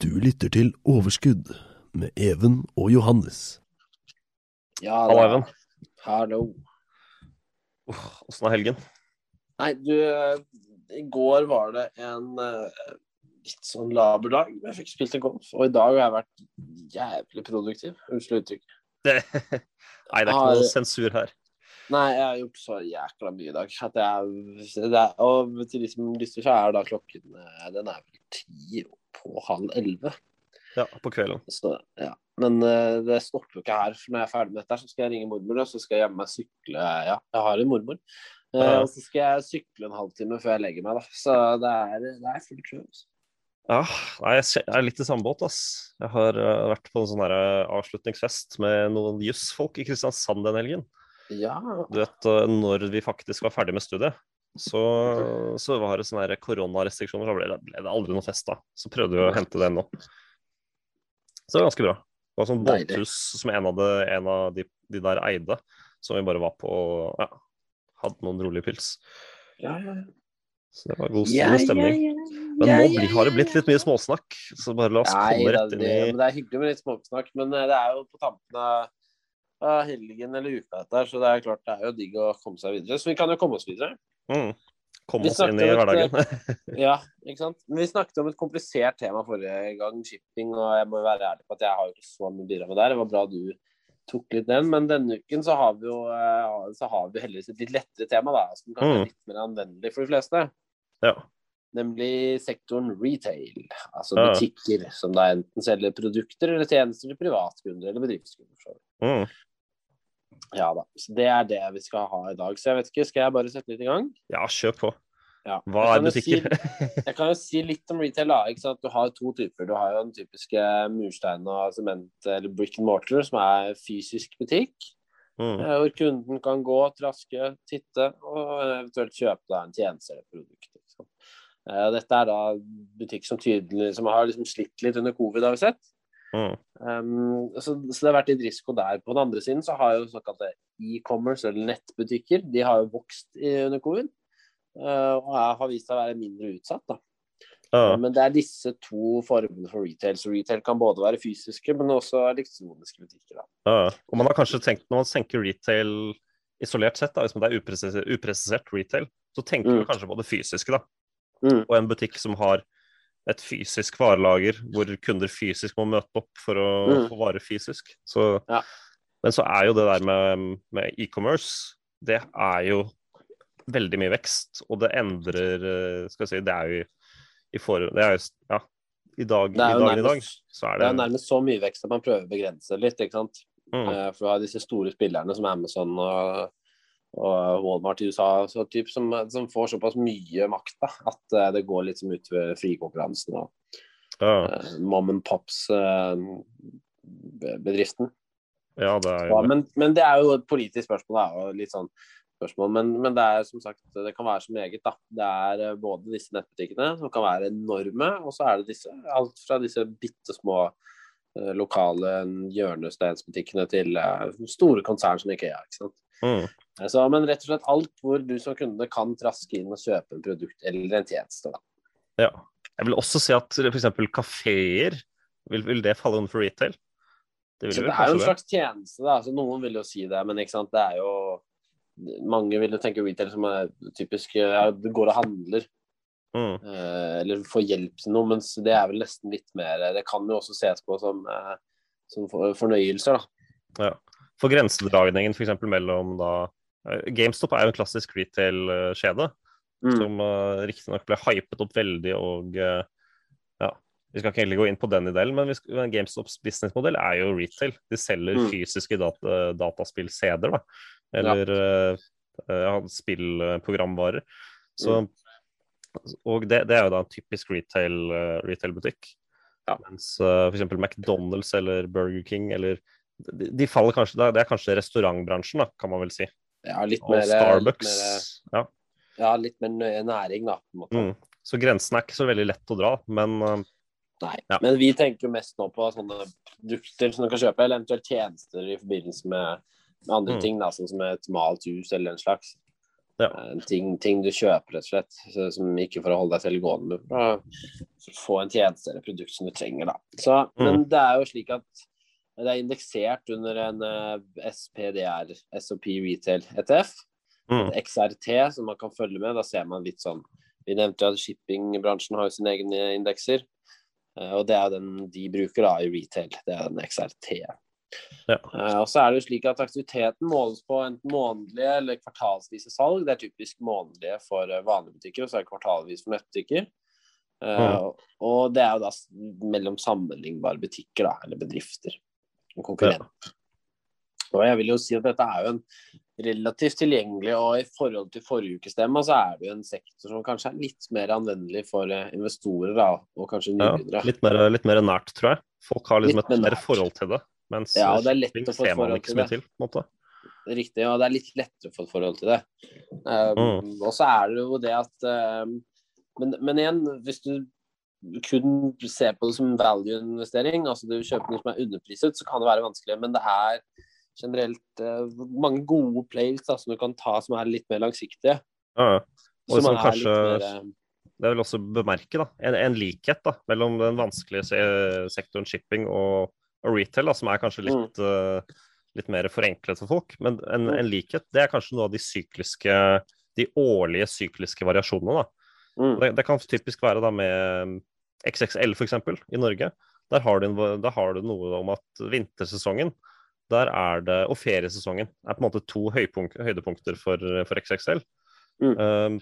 Du lytter til Overskudd med Even og Johannes. Ja, Hallo. Even. Hallo. Åssen er helgen? Nei, du, eh, i går var det en eh, litt sånn laber dag. Jeg fikk spilt en golf, og i dag har jeg vært jævlig produktiv. Unnskyld uttrykket. Nei, det er ikke noe sensur her. Nei, jeg har gjort så jækla mye i dag. At jeg, det er, og til de som lyster, så er da klokken eh, Den er vel ti på halv elleve. Ja, på kvelden. Så, ja. Men uh, det stopper jo ikke her. For når jeg er ferdig med dette, så skal jeg ringe mormor, og så skal jeg hjemme meg sykle Ja, jeg har en mormor. Uh, Ja. og så skal jeg sykle en halvtime før jeg legger meg, da. Så det er, det er fullt kjør. altså. Ja, jeg er litt i samme båt, ass. Jeg har uh, vært på en sånn avslutningsfest med noen jussfolk i Kristiansand den helgen. Ja. Du vet, når vi faktisk var ferdig med studiet, så, så var det sånne koronarestriksjoner, så ble det, ble det aldri noe fest da. Så prøvde vi å hente det ennå. Så det var ganske bra. Det var sånn båthus som en av, det, en av de, de der eide, som vi bare var på og ja, hadde noen rolige pils. Ja. Så det var god, god stemning. ja, ja, Men nå blir, har det blitt litt mye småsnakk, så bare la oss Nei, komme rett inn i det er hyggelig med litt småsnakk, men eh, det er jo på tampen av, av helgen eller uka dette her, så det er klart det er jo digg å komme seg videre. Så vi kan jo komme oss videre. Mm, Komme oss inn i et, hverdagen. Ja, ikke sant. Men vi snakket om et komplisert tema forrige gang, shipping, og jeg må være ærlig på at jeg har ikke så mye å bidra med der. Det var bra du tok litt den, men denne uken så har vi jo eh, så har vi heldigvis et litt lettere tema, da, som kanskje Mm. er litt mer anvendelig for de fleste. Ja. Nemlig sektoren retail, altså Ja. butikker som da enten selger produkter eller tjenester til privatkunder eller bedriftskunder. Mm. Ja da, så Det er det vi skal ha i dag. Så jeg vet ikke, skal jeg bare sette litt i gang? ja, kjør på. Ja. Hva er kan Si, butikker? Jeg kan jo si litt om retail. da? Du har to typer. Du har jo den typiske murstein og sement, eller brick and mortar, som er fysisk butikk. mm. eh, Hvor kunden kan gå, traske, titte og eventuelt kjøpe da, en tjeneste eller produkt. Liksom. Dette er da butikk som tydelig som har liksom slitt litt under covid, har vi sett. Mm. Um, så, så det har vært litt risiko der. På den andre siden så har jo såkalte e-commerce, eller nettbutikker, de har jo vokst i, under covid. Uh, og har vist seg å være mindre utsatt. da. Uh. Men det er disse to formene for retail. Så retail kan både være fysiske, men også elektroniske butikker. da. Uh. Og man har kanskje tenkt, når man senker retail isolert sett, da, hvis det er upresisert, upresisert retail, så tenker Mm. man kanskje på det fysiske. da. Mm. Og en butikk som har et fysisk varelager, hvor kunder fysisk må møte opp for å Mm. få varer fysisk. Så, Ja. Men så er jo det der med, med e-commerce, det er jo veldig mye vekst. Og det endrer eh, Skal jeg si, det er jo i, forhold. Det er jo Ja. I dag, i Det er jo i dag nærmest- så er Det det er nærmest så mye vekst at man prøver å begrense det litt. ikke sant? mm, Eh, For du har disse store spillerne som Amazon og, og Walmart i USA så typ, som, som får såpass mye makt da, at uh, det går litt som utover frikonkurransen og ja, uh, mom and pops-bedriften. ja, det er jo Ja, men, men det er jo et politisk spørsmål, da, og litt sånn spørsmål. Men, men det er som sagt, det kan være som eget. da. Det er eh, både disse nettbutikkene, som kan være enorme, og så er det disse, alt fra disse bitte små eh, lokale hjørnesteinsbutikkene til eh, store konsern som Ikea. ikke sant? Mm, Eh, Så, men rett og slett alt hvor du som kunde kan traske inn og kjøpe en produkt eller en tjeneste. da. ja. Jeg vil også si at f.eks. kafeer, vil, vil det falle under for retail? Det det er jo en slags tjeneste, da. Så noen vil jo si det, men ikke sant? det er jo Mange vil jo tenke retail som er typisk ja, Du går og handler, Mm, eh, eller får hjelp til noe, mens det er vel nesten litt mer Det kan jo også ses på som, eh, som for, fornøyelser, da. ja. For grensedragningen f.eks. mellom da eh, GameStop er jo en klassisk retail-kjede. Mm. som uh, riktignok ble hypet opp veldig og uh, ja, Vi skal ikke egentlig gå inn på den i delen, men, skal, men GameStops businessmodell er jo retail. De selger Mm. fysiske dat dataspill-CD-er, da. Eller ja. uh, spillprogramvarer. Så Og det, det er jo da en typisk retail, retail-butikk. Ja. Mens uh, f.eks. McDonald's eller Burger King eller de, de faller kanskje, Det er kanskje restaurantbransjen, da, kan man vel si. Ja, litt Og mer, Starbucks. Litt mer, Ja. ja, litt mer næring, da. på en måte. Mm. Så grensen er ikke så veldig lett å dra, men uh, Nei. Ja. Men vi tenker jo mest nå på sånne produkter som du kan kjøpe, eller eventuelt tjenester i forbindelse med, med andre Mm. ting, da, sånn som et malt hus eller en slags. Ja. Eh, Ting, ting du kjøper, rett og slett, så, som ikke for å holde deg selv gående, men for å få en tjeneste eller produkt som du trenger. da. Så, Men det er jo slik at det er indeksert under en eh, SPDR, SOP Retail ETF. mm, XRT som man kan følge med. Da ser man litt sånn Vi nevnte at shippingbransjen har jo sine egne indekser. eh, Og det er den de bruker da i retail. Det er den XRT. Ja. Eh, Og så er det jo slik at aktiviteten måles på enten månedlige eller kvartalsvise salg. Det er typisk månedlige for vanlige butikker, og så er det kvartalvis for nettbutikker. Eh, Og det er jo da mellom sammenlignbare butikker, da, eller bedrifter. Og Ja. Og jeg vil jo si at dette er jo en relativt tilgjengelig, og i forhold til forrige ukes tema, så er det jo en sektor som kanskje er litt mer anvendelig for eh, investorer, da, og kanskje ja, litt, mer, litt mer nært, tror jeg. Folk har liksom Litt et mer forhold til det. Mens Ja, det er lett å få et forhold til det. til. en. Riktig, og det er litt lettere å få et forhold til det. Um, Og så er det jo det at um, men, men igjen, hvis du kun ser på det som value-investering, altså du kjøper noe som er underpriset, så kan det være vanskelig. Men det er generelt uh, mange gode plays da, som du kan ta som er litt mer langsiktige. Ja, ja. Og Som som er kanskje litt mer, uh, Det vil også bemerke da, en, en likhet da, mellom den vanskelige se sektoren shipping og, og retail, da, som er kanskje litt, eh, litt mer forenklet for folk. Men en, Mm. en likhet det er kanskje noe av de sykliske, de årlige sykliske variasjonene. da. mm, Det, det kan typisk være da med XXL f.eks. i Norge. Der har, du der har du noe om at vintersesongen der er det, og feriesesongen er på en måte to høydepunkter for, for XXL. Mm. Um,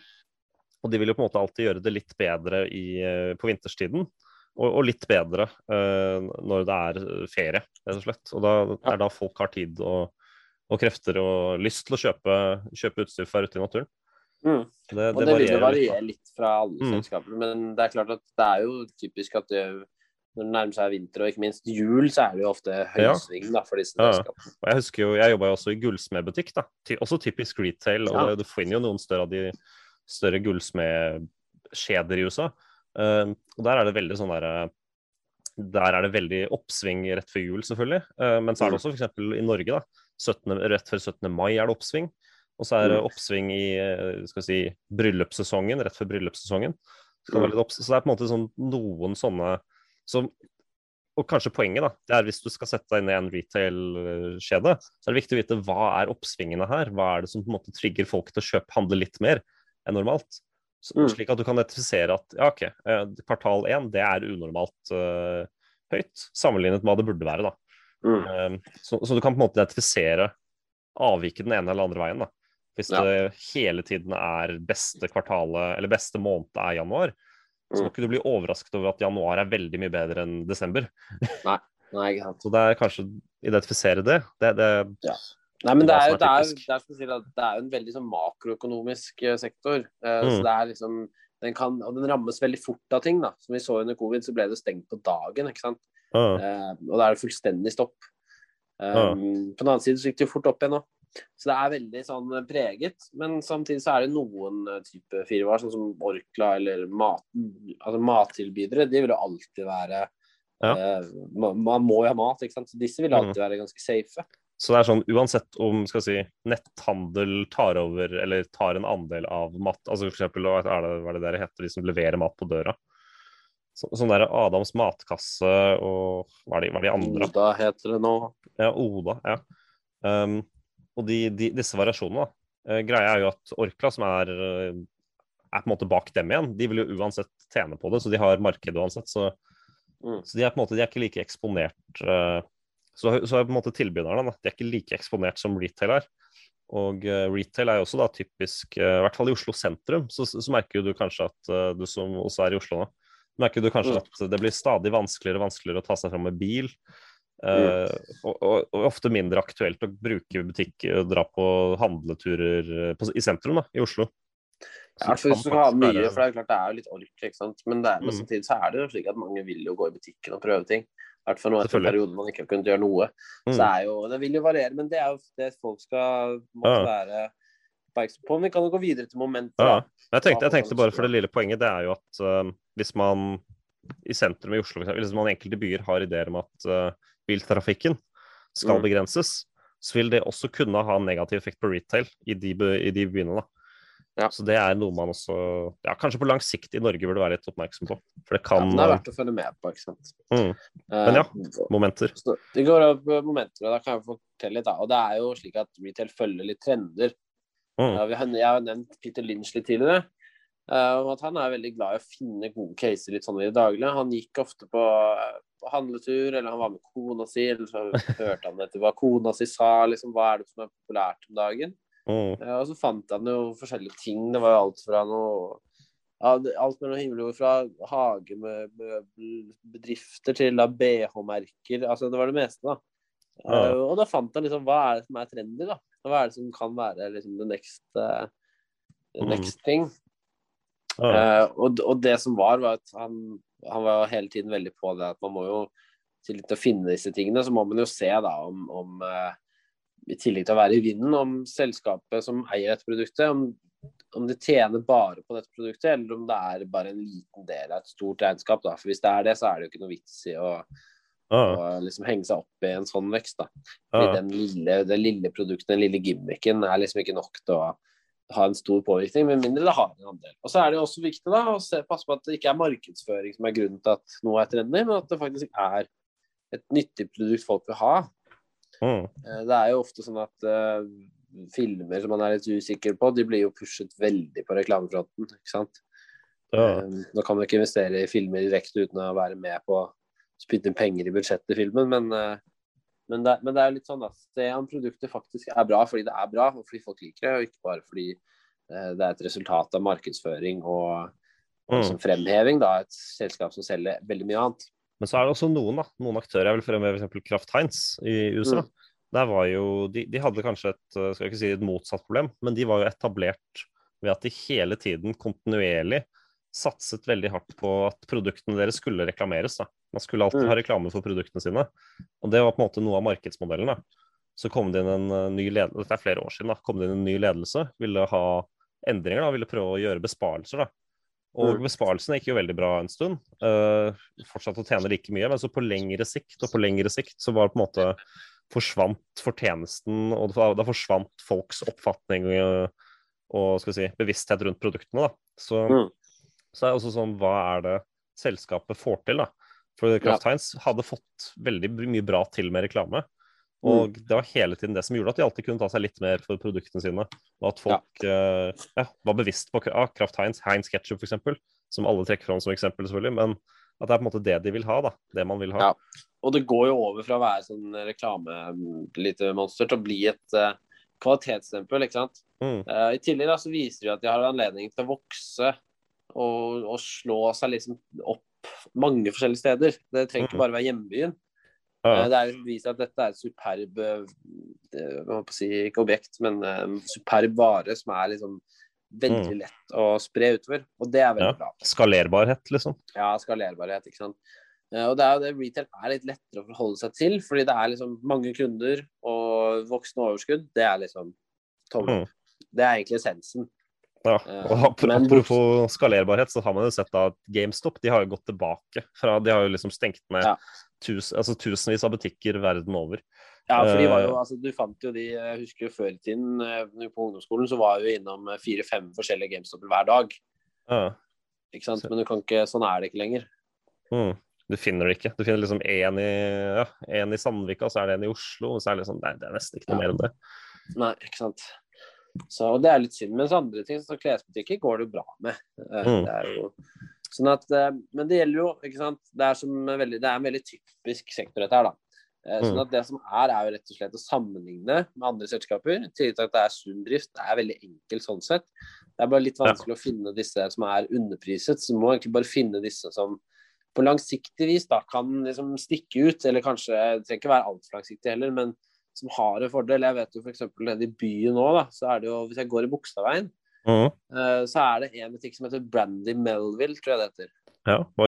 og de vil jo på en måte alltid gjøre det litt bedre i, på vinterstiden. Og, og litt bedre uh, når det er ferie, rett og slett. Og da er da folk har tid og, og krefter og lyst til å kjøpe, kjøpe utstyr være ute i naturen. Mm. Det, Og det, vil jo variere litt fra alle Mm. selskaper, men det er klart at det er jo typisk at det, når det nærmer seg vinter og ikke minst jul, så er det jo ofte høysving da, for disse selskapene. Ja. jeg husker jo, jeg jobba jo også i gullsmedbutikk, da. Også typisk retail. Og Ja. det, du finner jo noen større av de større gullsmedkjeder i USA. Uh, og der er det veldig sånn derre Der er det veldig oppsving rett før jul, selvfølgelig. Eh, men så er det også f.eks. i Norge, da. 17, rett før 17. mai er det oppsving. Og så er det Mm. oppsving i eh, skal vi si, bryllupssesongen, rett før bryllupssesongen. Så, det Mm. så det er på en måte sånn, noen sånne som og kanskje poenget da, det er hvis du skal sette deg inn i en retail-kjede, så er det viktig å vite hva er oppsvingene her. Hva er det som på en måte trigger folk til å kjøpe, handle litt mer enn normalt. Så, Mm. Slik at du kan identifisere at ja, ok, eh, kvartal én det er unormalt uh, høyt, sammenlignet med hva det burde være. da. Mm. Um, så, så du kan på en måte identifisere avviket den ene eller andre veien. da. Hvis Ja. det hele tiden er beste kvartalet, eller beste måned er januar, så må Mm. ikke du bli overrasket over at januar er veldig mye bedre enn desember. Nei, ikke sant. Så det er kanskje å identifisere det. det, det Nei, men det er, det, er, det, er, at det er en veldig sånn makroøkonomisk eh, sektor. Uh, Mm. Så det liksom den kan, den rammes veldig fort av ting. da Som vi så under covid, så ble det stengt på dagen. ja, eh, Og da er det fullstendig stopp. Um, Ja. På den annen side så gikk det jo fort opp igjen nå. Så det er veldig sånn eh, preget. Men samtidig så er det noen eh, type firmaer, sånn som Orkla eller mat, altså mattilbydere, de vil jo alltid være Ja. eh, man, man må jo ha mat, ikke sant. Så disse vil Mm. alltid være ganske safe. Så det er sånn uansett om skal si, netthandel tar over eller tar en andel av mat altså eksempel, hva er det, hva er det der heter, de som leverer mat på døra? Så, sånn der Adams matkasse og hva er de, hva er de andre? Oda heter det nå. Ja, Oda. ja. Um, og de, de, disse variasjonene, da. Eh, greia er jo at Orkla, som er, eh, er på en måte bak dem igjen, de vil jo uansett tjene på det, så de har marked uansett. Så, Mm. så de er på en måte de er ikke like eksponert uh, Så, så er på en måte tilbyderne da, de er ikke like eksponert som retail er. Og uh, retail er jo også da typisk, uh, i hvert fall i Oslo sentrum, så, så merker jo du kanskje at uh, du som også er i Oslo nå, merker du kanskje Mm. at det blir stadig vanskeligere og vanskeligere å ta seg fram med bil. Eh, og, og, og ofte mindre aktuelt å bruke butikk og dra på handleturer eh, på, i sentrum da, i Oslo. Ja, for hvis du skal ha mye, være- for det er klart det er jo litt ork, ikke sant. Men, det men Mm. samtidig så er det jo slik at mange vil jo gå i butikken og prøve ting. I hvert fall nå etter en periode man ikke har kunnet gjøre noe. Mm. Så er jo, det vil jo variere, men det er jo det folk skal måtte Ja. være oppmerksom på. Men vi kan jo gå videre til momentet. Ja. Jeg tenkte, jeg tenkte bare for det lille poenget, det er jo at uh, hvis man i sentrum i Oslo, hvis man i enkelte byer har ideer om at eh, biltrafikken skal Mm. begrenses, så vil det også kunne ha en negativ effekt på retail i de, i de byene. da. Ja. Så det er noe man også ja, kanskje på lang sikt i Norge burde være litt oppmerksom på. For det kan ja, det er eh, verdt å følge med på, ikke sant. mm, Men ja. Eh, momenter. Så det går opp momenter, og da kan jeg fortelle litt. da. Og det er jo slik at retail følger litt trender. Mm. Ja, vi har- jeg har nevnt Peter Lynch litt tidligere. Uh, at Han er veldig glad i å finne gode caser litt sånn i det daglige. Han gikk ofte på, på handletur, eller han var med kona si, eller så hørte han etter hva kona si sa. liksom, Hva er det som er populært om dagen? Mm. Og så fant han jo forskjellige ting. Det var jo alt fra noe ja, Alt mellom himmel og jord, fra hagemøbelbedrifter til BH-merker. Altså, det var det meste, da. Ja. Eh, og da fant han liksom hva er det som er trendy, da. Hva er det som kan være liksom the next, uh, the Mm. thing. Ja. Uh, og, og det som var, var at han, han var hele tiden veldig på det at man må jo til litt å finne disse tingene, så må man jo se da om, om eh, i tillegg til å være i vinden, om selskapet som eier dette produktet, om, om det tjener bare på dette produktet, eller om det er bare en liten del av et stort regnskap. Da. For hvis det er det, så er det jo ikke noe vits i å, ah. å liksom henge seg opp i en sånn vekst. Da. Fordi den lille, det lille produktet, den lille gimmicken, er liksom ikke nok til å ha en stor påvirkning, med mindre det har en andel. Og så er det også viktig da, å se, passe på at det ikke er markedsføring som er grunnen til at noe er trendy, men at det faktisk er et nyttig produkt folk vil ha. Mm. Eh, Det er jo ofte sånn at uh, filmer som man er litt usikker på, de blir jo pushet veldig på reklamefronten. ikke sant? Ja. Um, Nå kan man ikke investere i filmer direkte uten å være med på å spytte inn penger i budsjettet i filmen, men, eh, men, det, men det er litt sånn at se om produktet faktisk er bra fordi det er bra, og fordi folk liker det, og ikke bare fordi eh, det er et resultat av markedsføring og, og Mm. som fremheving, da, et selskap som selger veldig mye annet. Men så er det også noen da, noen aktører. Jeg vil fremheve f.eks. Kraft Heinz i USA. Mm. Der var jo, de, de hadde kanskje et, skal jeg ikke si et motsatt problem, men de var jo etablert ved at de hele tiden kontinuerlig satset veldig hardt på at produktene deres skulle reklameres. Da. Man skulle alltid Mm. ha reklame for produktene sine. Og det var på en måte noe av markedsmodellen. Da. Så kom det inn en eh, ny ledelse, dette er flere år siden, da, kom det inn en ny ledelse, ville ha endringer, da, ville prøve å gjøre besparelser. da. Og Mm. besparelsene gikk jo veldig bra en stund. Uh, fortsatte å tjene like mye, men så på lengre sikt og på lengre sikt så var det på en måte forsvant fortjenesten, og da da forsvant folks oppfatning og, og skal vi si, bevissthet rundt produktene. da. Så, Mm. Så er det også sånn, hva er det selskapet får til? da? For Kraft Heinz hadde fått veldig mye bra til med reklame. Og det var hele tiden det som gjorde at de alltid kunne ta seg litt mer for produktene sine. Og at folk eh, ja, var bevisst på ah, Kraft Heinz, Heinz Ketchup f.eks., som alle trekker fram som eksempel, selvfølgelig. Men at det er på en måte det de vil ha, da. Det man vil ha. Ja. Og det går jo over fra å være sånn reklame-lite monster til å bli et uh, kvalitetsstempel, ikke sant. Mm. Uh, I tillegg da så viser de at de har anledning til å vokse og, og slå seg liksom opp mange forskjellige steder. Det trenger ikke Mhm. bare være hjembyen. Ja. Eh, Det er vist at dette er et superb eh, hva si, ikke objekt, men um, superb vare som er liksom veldig lett å spre utover. Og det er veldig Ja. bra. Skalerbarhet, liksom. Ja, skalerbarhet, ikke sant. Eh, Og det er jo det retail er litt lettere å forholde seg til, fordi det er liksom mange kunder og voksende overskudd. Det er liksom tommel Mm. Det er egentlig essensen. Ja. Eh, Og apropos skalerbarhet, så har man jo sett at GameStop de har jo gått tilbake. fra De har jo liksom stengt ned Ja. tusen, altså tusenvis av butikker verden over. Ja, for de var jo, Eh. altså, du fant jo de Jeg husker jo før i tiden eh, på ungdomsskolen, så var vi innom eh, fire-fem forskjellige GameStopper hver dag. Ja. Ikke sant? Men du kan ikke, sånn er det ikke lenger. Mm. Du finner det ikke. Du finner liksom én i, ja, en i Sandvika, så er det en i Oslo. Og så er det liksom, nei, det er nesten ikke noe mer enn det. Nei, ikke sant. Så det er litt synd. Mens andre ting, som klesbutikker, går det jo bra med. Eh, Mm. Det er jo sånn at eh, Men det gjelder jo, ikke sant. Det er, som veldig, det er en veldig typisk sektor, dette her, da. Eh, Sånn Mm. at det som er, er jo rett og slett å sammenligne med andre selskaper. Tillit til at det er sunn drift. Det er veldig enkelt sånn sett. Det er bare litt vanskelig å finne disse som er underpriset. Så du må egentlig bare finne disse som på langsiktig vis da kan liksom stikke ut, eller kanskje det trenger ikke være altfor langsiktig heller, men som har en fordel. Jeg vet jo f.eks. nede i byen nå, da, så er det jo Hvis jeg går i Bogstadveien, Mhm. eh, så er det en butikk som heter Brandy Melville, tror jeg det heter. Ja. hva-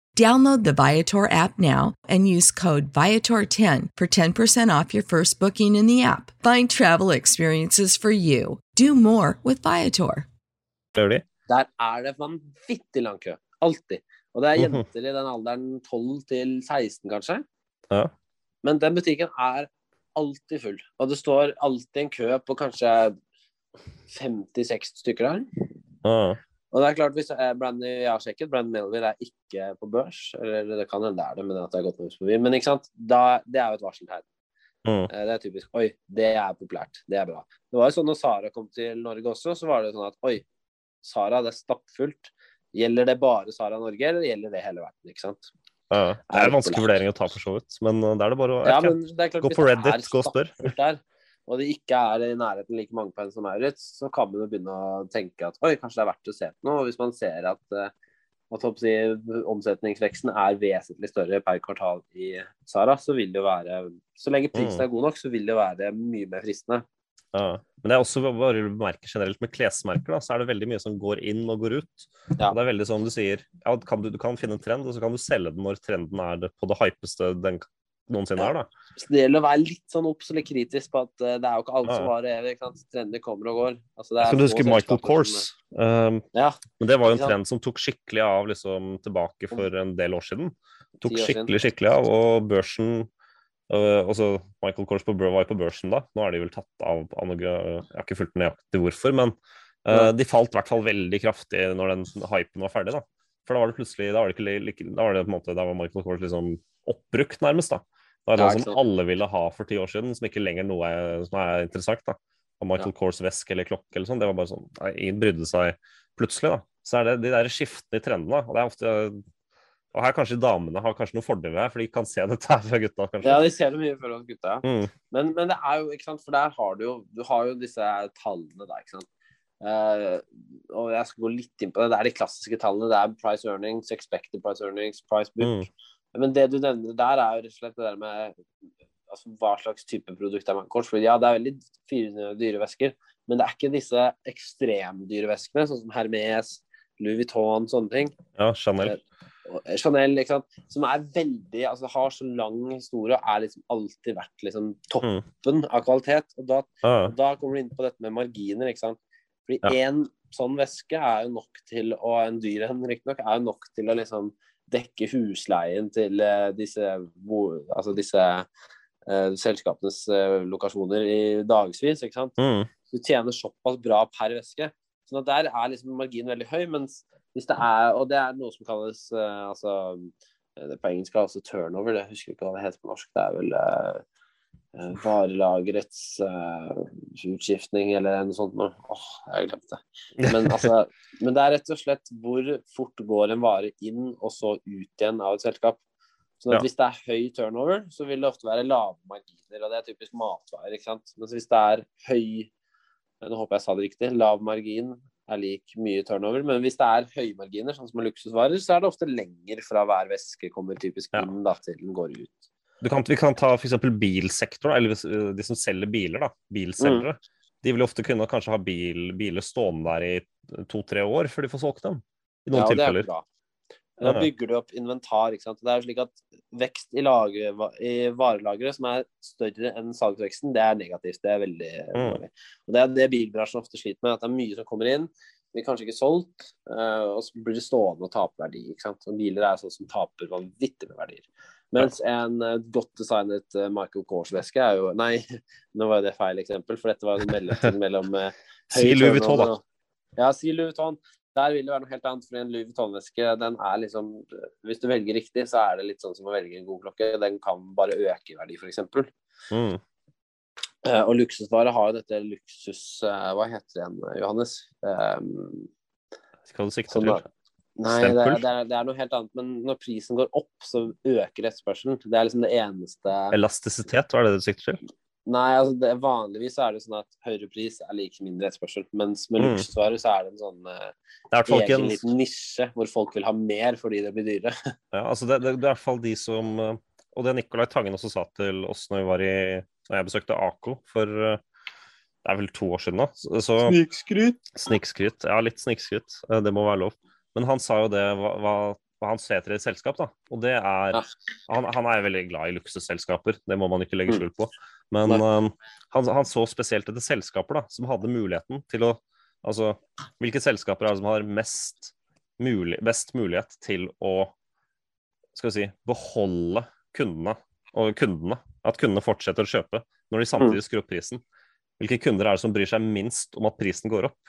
Download the Viator app now and use code Viator10 for 10% off your first booking in the app. Find travel experiences for you. Do more with Viator. Der er det vanvittig lang kø. Alltid. Og det er Mhm. jenter i den alderen 12 til 16, kanskje. Ja. Men den butikken er alltid full. Og det står alltid en kø på kanskje 56 stykker der. Ah. Og det er klart, hvis eh, Brandy jeg har sjekket, Brandy Melville er ikke på børs. Eller det kan hende det er det, men at det er gått med forbi. Men ikke sant? Da, det er jo et varseltegn. Mm. Eh, Det er typisk. Oi, det er populært. Det er bra. Det var jo sånn når Sara kom til Norge også, så var det sånn at oi, Sara, det er stappfullt. Gjelder det bare Sara Norge, eller gjelder det hele verden? ikke sant? Ja. Det er en vanskelig vurdering å ta, for så vidt. Men det da er det bare å Ja, det er klart, Gå på det Reddit, gå og spør. Der, og det ikke er i nærheten like mange på en som Maurits, så kan man jo begynne å tenke at oi, kanskje det er verdt å se på noe. Og hvis man ser at, eh, at si, omsetningsveksten er vesentlig større per kvartal i Sara, så vil det jo være Så lenge prisen Mm. er god nok, så vil det jo være mye mer fristende. Ja. Men det er også bare å bemerke generelt med klesmerker, da, så er det veldig mye som går inn og går ut. Ja. Og det er veldig sånn du sier, ja, kan du, du kan finne en trend, og så kan du selge den når trenden er det, på det hypeste den noensinne er. da. Så det gjelder å være litt sånn obs eller kritisk på at eh, det er jo ikke alt som varer evig. Trender kommer og går. Altså, det er Kan du huske Michael selskaper Kors? som- Um, Ja. men det var jo en trend som tok skikkelig av liksom, tilbake for en del år siden. Tok skikkelig, skikkelig av, og børsen uh, også Michael Kors på, var jo på børsen da. Nå er de vel tatt av, av noe Jeg har ikke fulgt nøyaktig hvorfor, men uh, de falt i hvert fall veldig kraftig når den hypen var ferdig. da. For da var det plutselig Da var det, ikke, like, da var det på en måte Da var Michael Kors liksom oppbrukt, nærmest. da. Det var noe ja, som alle ville ha for ti år siden, som ikke lenger noe er, som er interessant. da. Og Michael Ja. Kors veske eller klokke eller sånn, det var bare sånn nei, Ingen brydde seg plutselig, da. Så er det de der skiftene i trendene. Og det er ofte Og her kanskje damene har kanskje noen fordeler her, for de kan se dette her fra gutta, kanskje. Ja, de ser det mye før hos gutta. Mm. Men, men det er jo, ikke sant, for der har du jo Du har jo disse tallene der, ikke sant. Uh, og jeg skal gå litt inn på det. Det er de klassiske tallene. Det er price earnings, expected price earnings, price book. Mm. Men det du nevner der, er jo rett og slett det der med altså, hva slags type produkt er man kort. For ja, det er veldig fine, dyrevesker, men det er ikke disse ekstremdyreveskene, sånn som Hermes, Louis Vuitton, sånne ting. Ja, Chanel. Chanel, ikke sant? som er veldig altså har så lang historie og er liksom alltid vært liksom toppen av kvalitet. Og da, ah. og da kommer du inn på dette med marginer. ikke sant? Fordi Ja. sånn væske er jo nok til, og en dyr en riktignok, er jo nok til å liksom dekke husleien til eh, disse, altså disse uh, selskapenes uh, lokasjoner i ikke sant? Mm. Du tjener såpass bra per væske. Sånn der er liksom marginen veldig høy. mens hvis det er, Og det er noe som kalles uh, altså, På engelsk er det også turnover. Det husker jeg ikke hva det heter på norsk. Det er vel varelagerets utskiftning eller noe sånt. noe. Åh, jeg glemte det. Men, altså, men det er rett og slett hvor fort går en vare inn og så ut igjen av et selskap. Sånn at. Hvis det er høy turnover, så vil det ofte være lave marginer. og Det er typisk matvarer. ikke sant? Men hvis det er høy nå håper jeg sa det riktig, lav margin er lik mye turnover. Men hvis det er høymarginer, sånn som med luksusvarer, så er det ofte lenger fra hver væske kommer typisk inn da, til den går ut. Du kan, vi kan ta f.eks. bilsektoren, eller øh, de som selger biler. da, Bilselgere. de vil ofte kunne kanskje ha bil, biler stående der i to-tre år før de får solgt dem. I noen Ja, det er bra. Da bygger du opp inventar. ikke sant? Det er slik at Vekst i, lager, i varelageret som er større enn salgsveksten, det er negativt. Det er veldig Mm. Og Det er det bilbransjen ofte sliter med. At det er mye som kommer inn, blir kanskje ikke solgt, eh, og så blir det stående og tape verdi. ikke sant? Og Biler er sånn som taper vanvittig med verdier. Mens en eh, godt designet eh, Michael Kors-veske er jo Nei, nå var det feil eksempel, for dette var en mellomting mellom uh, Si Louis Vuitton, da. Ja, si Louis Vuitton. Der vil det være noe helt annet, for en Louis Vuitton-veske, den er liksom Hvis du velger riktig, så er det litt sånn som å velge en god klokke. Den kan bare øke i verdi, f.eks. Mm. Eh, og luksusvare har jo dette luksus... Uh, hva heter det igjen, Johannes? Um, Skal du sikte Sånn til? Nei, det er, det, er, det er noe helt annet. Men når prisen går opp, så øker etterspørselen. Det er liksom det eneste Elastisitet, hva er det du sikter til? Nei, altså det, vanligvis er det sånn at høyere pris er like mindre etterspørsel. Mens med Mm. luksusvarer så er det en sånn eh, er egen en liten nisje hvor folk vil ha mer fordi det blir dyrere. Ja, altså det, det, det er i hvert fall de som eh, Og det Nicolai Tangen også sa til oss når vi var i Når jeg besøkte Ako for eh, det er vel to år siden nå. Snikskryt. Snikskryt. Ja, litt snikskryt. Det må være lov. Men han sa jo det hva, hva, hva han ser etter i et selskap, da. Og det er Ja. han, han er veldig glad i luksusselskaper, det må man ikke legge Mm. skjul på. Men eh, han, han så spesielt etter selskaper da, som hadde muligheten til å Altså, hvilke selskaper er det som har mest mulig, best mulighet til å skal vi si, beholde kundene og kundene? At kundene fortsetter å kjøpe når de Mm. samtidig skrur opp prisen. Hvilke kunder er det som bryr seg minst om at prisen går opp?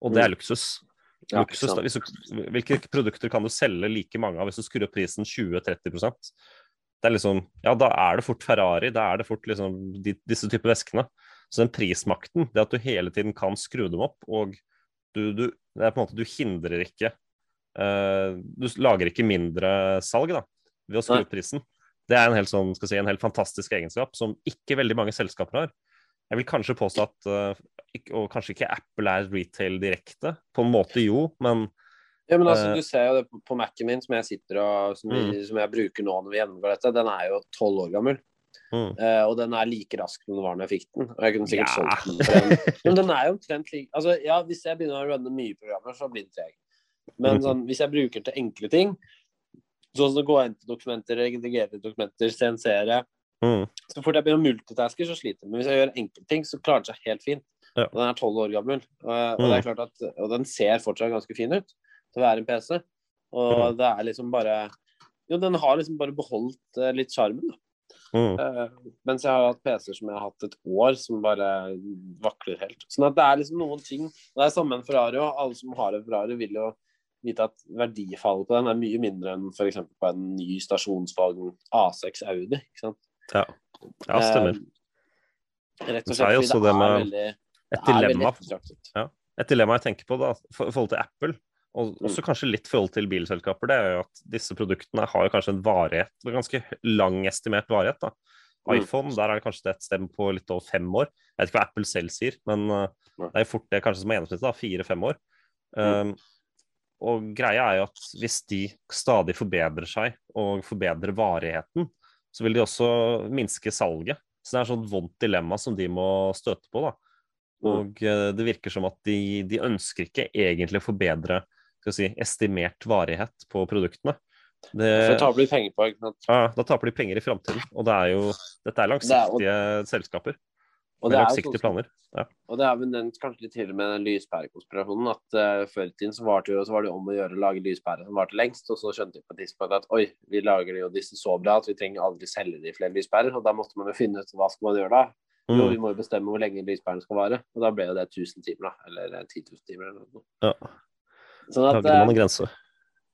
Og det er luksus. Ja, luksus hvis du, hvilke produkter kan du selge like mange av hvis du skrur opp prisen 20-30% Det er liksom, ja, Da er det fort Ferrari, da er det fort liksom de, disse typer veskene. Så den prismakten, det at du hele tiden kan skru dem opp, og du, du, det er på en måte, du hindrer ikke uh, Du lager ikke mindre salg da, ved å skru opp prisen. Det er en helt, sånn, skal si, en helt fantastisk egenskap som ikke veldig mange selskaper har. Jeg vil kanskje påstå at ikke- Og kanskje ikke Apple er retail direkte. På en måte jo, men Ja, men altså, Eh. Du ser jo det på, Mac-en min, som jeg sitter og som, Mm. som jeg bruker nå når vi gjennomgår dette. Den er jo tolv år gammel. Mm. Uh, og den er like rask som den var når jeg fikk den. Og jeg kunne sikkert Ja. solgt den Men den er jo omtrent lik Altså, ja, hvis jeg begynner å runne mye programmer, så blir den treg. Men Mhm. sånn, hvis jeg bruker den til enkle ting, sånn som å gå inn til dokumenter, redigere dokumenter, sensere mm, Så fort jeg begynner å multitaske, så sliter jeg. Men hvis jeg gjør enkle ting, så klarer den seg helt fint. Ja. Og den er tolv år gammel. Og, og, det Mm. er klart at, og den ser fortsatt ganske fin ut til å være en PC. Og Mm. det er liksom bare Jo, den har liksom bare beholdt uh, litt sjarmen, da. mm. Uh, mens jeg har hatt PC-er som jeg har hatt et år, som bare vakler helt. Sånn at det er liksom noen ting Det er samme en Ferrari òg. Alle som har en Ferrari, vil jo vite at verdifallet på den er mye mindre enn f.eks. på en ny stasjonsvogn A6 Audi. ikke sant? Ja. ja, stemmer. Uh, rett og slett fordi også det det er med veldig, Et dilemma, ja, et dilemma jeg tenker på da, for- forhold til Apple, og Mm. også kanskje litt forhold til bilselskaper, det er jo at disse produktene har jo kanskje en varighet, en ganske lang estimert varighet. da. Mm. iPhone, der er det kanskje et stem på litt over fem år. Jeg vet ikke hva Apple selv sier, men uh, det er fort det kanskje som er gjennomsnittet, fire-fem år. Um, og greia er jo at hvis de stadig forbedrer seg og forbedrer varigheten, så vil de også minske salget. Så det er et sånt vondt dilemma som de må støte på. da. Og eh, det virker som at de, de ønsker ikke egentlig å forbedre si, estimert varighet på produktene. Det, taper de penger på. ikke sant? ja, da taper de penger i framtiden. Og det er jo, dette er langsiktige selskaper Og med det er jo langsiktige sånn planer. Ja. Og det er vi nevnt kanskje litt tidligere med den lyspærekonspirasjonen, at uh, før i tiden så var, det jo, så var det om å gjøre å lage lyspærer som varte lengst, og så skjønte vi på et tidspunkt at oi, vi lager jo disse så bra at vi trenger aldri selge de flere lyspærer, og da måtte man jo finne ut hva skal man gjøre da. Jo, vi Mm. må jo bestemme hvor lenge lyspæren skal vare, og da ble jo det 1000 timer, da, eller eh, 10 000 timer eller noe. Ja. Sånn at, lager man eh, en grense.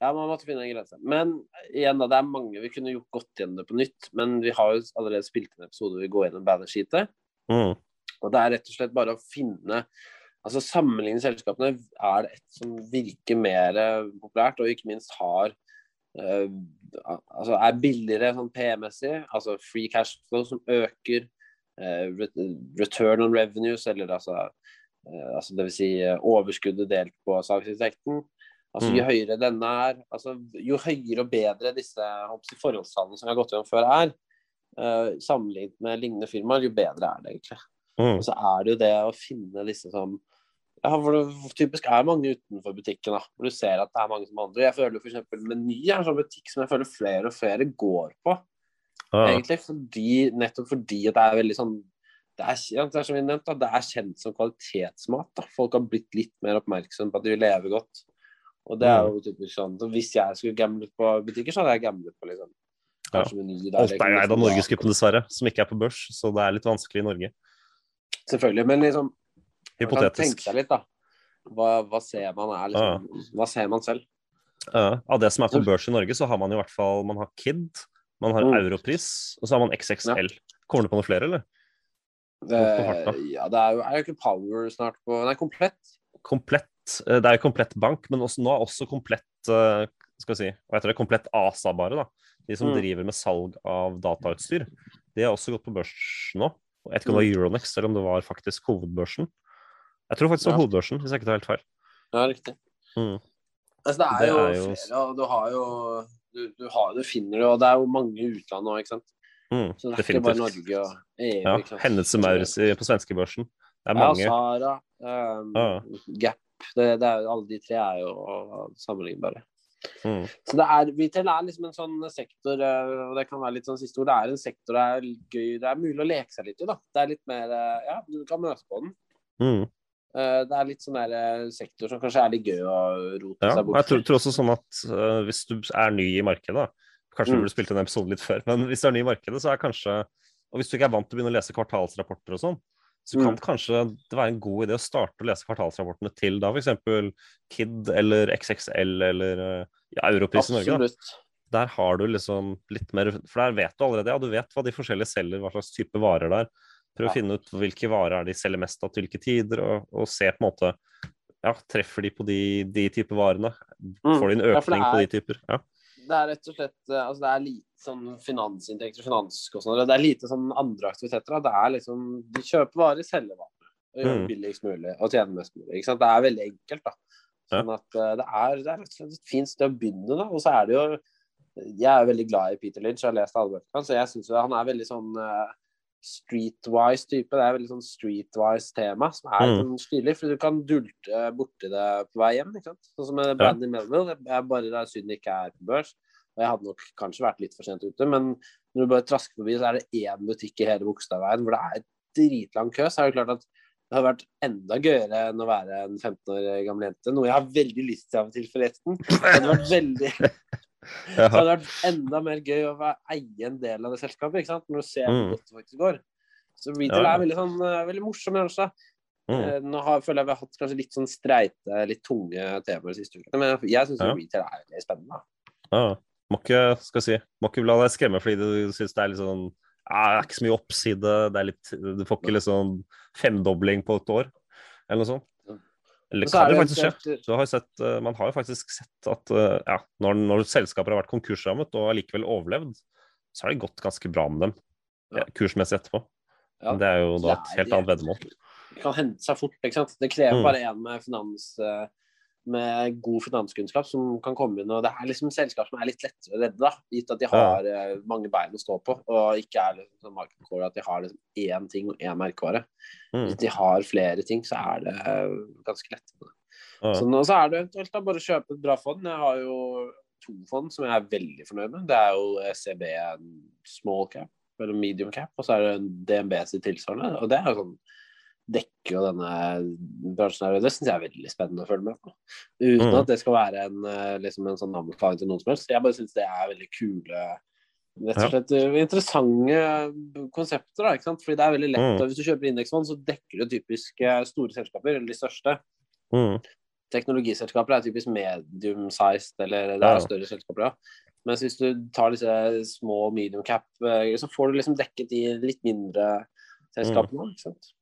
ja, man måtte finne en grense. Men igjen da, det er mange vi kunne gjort godt gjennom det på nytt, men vi har jo allerede spilt en episode hvor vi går gjennom bannersheetet, Mm. og det er rett og slett bare å finne Altså sammenligne selskapene. Er det et som virker mer eh, populært, og ikke minst har Uh, Altså er billigere sånn P-messig, altså free cash flow som øker, eh, return on revenues, eller altså, eh, altså vil si eh, overskuddet delt på salgsinntekten. Altså Jo Mm. høyere denne er, altså jo høyere og bedre disse jeg håper å si, forholdstallene som vi har gått gjennom før er, uh, sammenlignet med lignende firmaer, jo bedre er det egentlig. Mm. Og så er det jo det å finne disse som ja, for det typisk er mange utenfor butikken, da, hvor du ser at det er mange som handler. Jeg føler f.eks. Meny er en sånn butikk som jeg føler flere og flere går på. Ja. Egentlig fordi, nettopp fordi at det er veldig sånn det er, ja, det er som vi nevnte, det er kjent som kvalitetsmat. Da. Folk har blitt litt mer oppmerksomme på at de vil leve godt. Og det er jo typisk sånn så Hvis jeg skulle gamblet på butikker, så hadde jeg gamblet på liksom kanskje Meny. der Alt er eid av Norgesgruppen, dessverre, som ikke er på børs, så det er litt vanskelig i Norge. Selvfølgelig. Men liksom Hypotetisk. Tenk deg litt, da. Hva, hva ser man er liksom Hva ser man selv? Ja, av det som er på børs i Norge, så har man i hvert fall Man har Kid, man har Mm. Europris, og så har man XXL. Kommer du på noe flere, eller? Det. Ja, det er jo, er jo ikke Power snart på Nei, komplett. Komplett eh, Det er jo komplett bank, men også, nå er også komplett eh, skal vi si, og jeg tror det, komplett ASA bare, da. De som Mm. driver med salg av datautstyr. De har også gått på børs nå. Jeg vet ikke om det var Euronext, eller om det var faktisk hovedbørsen. Jeg tror faktisk det var Ja. hovedbørsen, hvis jeg ikke tar helt feil. Ja, riktig. Mm. Altså, det er Det jo er jo- flere, og du har jo du, du, har, du finner jo Og det er jo mange i utlandet nå, ikke sant. Mm, Så det er ikke bare. Norge og EU. Ja, sant? Hendelse Maurits på svenskebørsen. Det er mange. Ja. Sara, um, ah. Gap det, det er, Alle de tre er jo sammenlignbare. Mm. Så det er, retail er liksom en sånn sektor, eh, og det kan være litt sånn siste ord, det er en sektor det er gøy, det er mulig å leke seg litt i. da. Det er litt mer eh, Ja, du kan møte på den. Mm. Eh, Det er litt sånn der eh, sektor som kanskje er litt gøy å rote Ja, seg bort jeg tror, tror også sånn at uh, hvis du er ny i markedet, da, kanskje Mm. du burde spilt en episode litt før, men hvis du er ny i markedet, så er kanskje Og hvis du ikke er vant til å begynne å lese kvartalsrapporter og sånn, så kan Mm. kanskje det være en god idé å starte å lese kvartalsrapportene til da f.eks. Kid eller XXL eller ja, Europris i Norge. da. Der har du liksom litt mer For der vet du allerede, ja, du vet hva de forskjellige selger, hva slags type varer det er. Prøv å finne ut hvilke varer er de selger mest av til hvilke tider, og, og se på en måte ja, Treffer de på de, de type varene? Mm. Får de en Ja, er, økning på de typer? Ja. Det er rett og slett eh, altså det er lite sånn finansinntekter finanskostnader. Det er lite sånn andre aktiviteter. Det er liksom De kjøper varer, selger varer. Og gjør Mm. billigst mulig og tjener mest mulig. Ikke sant? Det er veldig enkelt, da. Sånn at eh, det er, det er rett og slett et fint sted å begynne, da. Og så er det jo Jeg er veldig glad i Peter Lynch, jeg har lest alle bøkene hans, så jeg syns han er veldig sånn eh, streetwise type. Det er veldig sånn streetwise tema som er Mm. sånn stilig, for du kan dulte borti det på vei hjem. ikke sant? Sånn som med Brandy Melville. Det er bare det er synd det ikke er på børs. Og jeg hadde nok kanskje vært litt for sent ute, men når du bare trasker forbi, så er det én butikk i hele Bogstadveien hvor det er dritlang kø. Så er det klart at det hadde vært enda gøyere enn å være en 15 år gammel jente. Noe jeg har veldig lyst til av og til, forresten. Det hadde vært veldig så Jaha. hadde det vært enda mer gøy å være, eie en del av det selskapet, ikke sant? når du ser hvor Mm. godt det faktisk går. Så retail Ja, er veldig, sånn, eh, veldig morsom bransje. Mm. Eh, Nå har, føler jeg vi har hatt kanskje litt sånn streite, litt tunge temaer de siste ukene, men jeg syns Ja. retail er veldig spennende. Ja. Må ikke, skal si, må ikke la deg skremme fordi du syns det er litt sånn ja, Det er ikke så mye oppside, det er litt, du får ikke liksom femdobling på et år, eller noe sånt. Eller så er kan jo det faktisk skje. Har sett, eh, man har jo faktisk sett at eh, ja, når, når selskaper har vært konkursrammet og allikevel overlevd, så har det gått ganske bra med dem Ja. eh, kursmessig etterpå. Ja. Men det er jo da et helt annet veddemål. Det kan hente seg fort. ikke sant? Det krever Mm. bare en med finans med god finanskunnskap som kan komme inn. og Det er liksom selskap som er litt lettere å redde, da, gitt at de har ja. mange bein å stå på. Og ikke er liksom sånn at de har liksom én ting og én merkevare. Mm. Hvis de har flere ting, så er det eh, ganske lett. Ja. Så nå så er det eventuelt da bare å kjøpe et bra fond. Jeg har jo to fond som jeg er veldig fornøyd med. Det er jo SEB small cap eller medium cap, og så er det DNB sitt tilsvarende. Og det er jo sånn dekker jo denne bransjen her, det syns jeg er veldig spennende å følge med på. Uten Mm. at det skal være en, eh, liksom en sånn anbefaling til noen som helst. Jeg bare syns det er veldig kule Rett og slett ja. interessante konsepter, da. ikke sant? Fordi det er veldig lett. Mm. Hvis du kjøper indeksfond, så dekker du typisk eh, store selskaper, eller de største. Mm. Teknologiselskaper er typisk medium-sized, eller det er større selskaper, ja. Mens hvis du tar disse små medium cap, eh, så får du liksom dekket de litt mindre selskapene. ikke sant?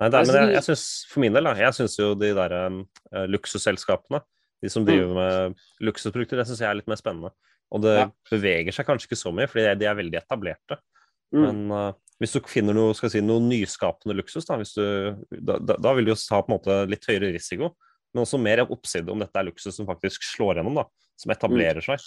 Nei, det er, Altså, men jeg, jeg synes, for min del, da, jeg syns jo de der um, luksusselskapene, de som driver med luksusprodukter, det syns jeg er litt mer spennende. Og det Ja. beveger seg kanskje ikke så mye, fordi de er veldig etablerte. Mm. Men uh, hvis du finner noe, si, noe nyskapende luksus, da, hvis du, da, da, vil du jo ta på en måte litt høyere risiko, men også mer oppside om dette er luksus som faktisk slår gjennom, da, som etablerer seg.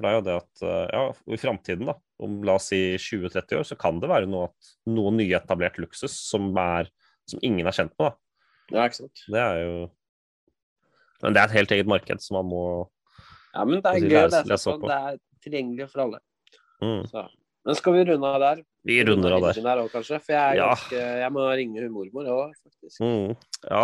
For det er jo det at eh, ja, i framtiden, da, om la oss si 20-30 år, så kan det være noe, at, noe nyetablert luksus som, er, som ingen er kjent med. da. Ja, ikke sant. Det er jo Men det er et helt eget marked, så man må Ja, men det er gøy det, er, på. Det er tilgjengelig for alle. mm. Så. Men skal vi runde av der? Vi runder av der. Her også, kanskje? For jeg, Ja. ganske, jeg må ringe hun mormor òg, faktisk. Mm. Ja,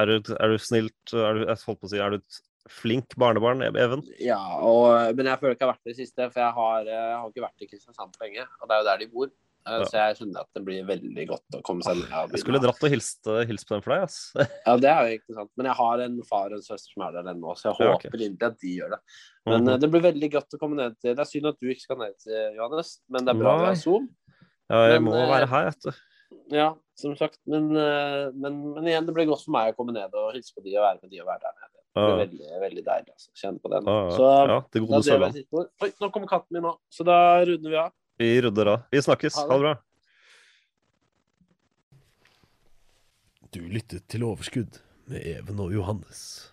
er du, er du snilt er du, Jeg holdt på å si, er du flink barnebarn, Even? Ja, og, men jeg føler ikke jeg har vært der i siste, for jeg har, jeg har ikke vært i Kristiansand på lenge. Og det er jo der de bor. Eh, Ja. Så jeg skjønner at det blir veldig godt å komme seg ned. Jeg skulle dratt og hilst, hilst på den for deg, ass. Ja, det er jo ikke sant. Men jeg har en far og en søster som er der ennå, så jeg Ja, håper inderlig at de gjør det. Men mm -hmm. det blir veldig godt å komme ned til Det er synd at du ikke skal ned til Johannes, men det er bra vi Nei. har Zoom. Ja, jeg Men, må eh, være her, vet du. Ja, som sagt. Men, eh, men, men igjen, det blir godt for meg å komme ned og hilse på de og være med de og være der nede. Det er veldig, veldig deilig. Altså. Kjenne på den. Ja, ja. Så ja, det gode da jeg ord. Oi, nå kommer katten min nå, så da runder vi av. Vi runder av. Vi snakkes. Ha det. Ha det bra. Du lyttet til Overskudd med Even og Johannes.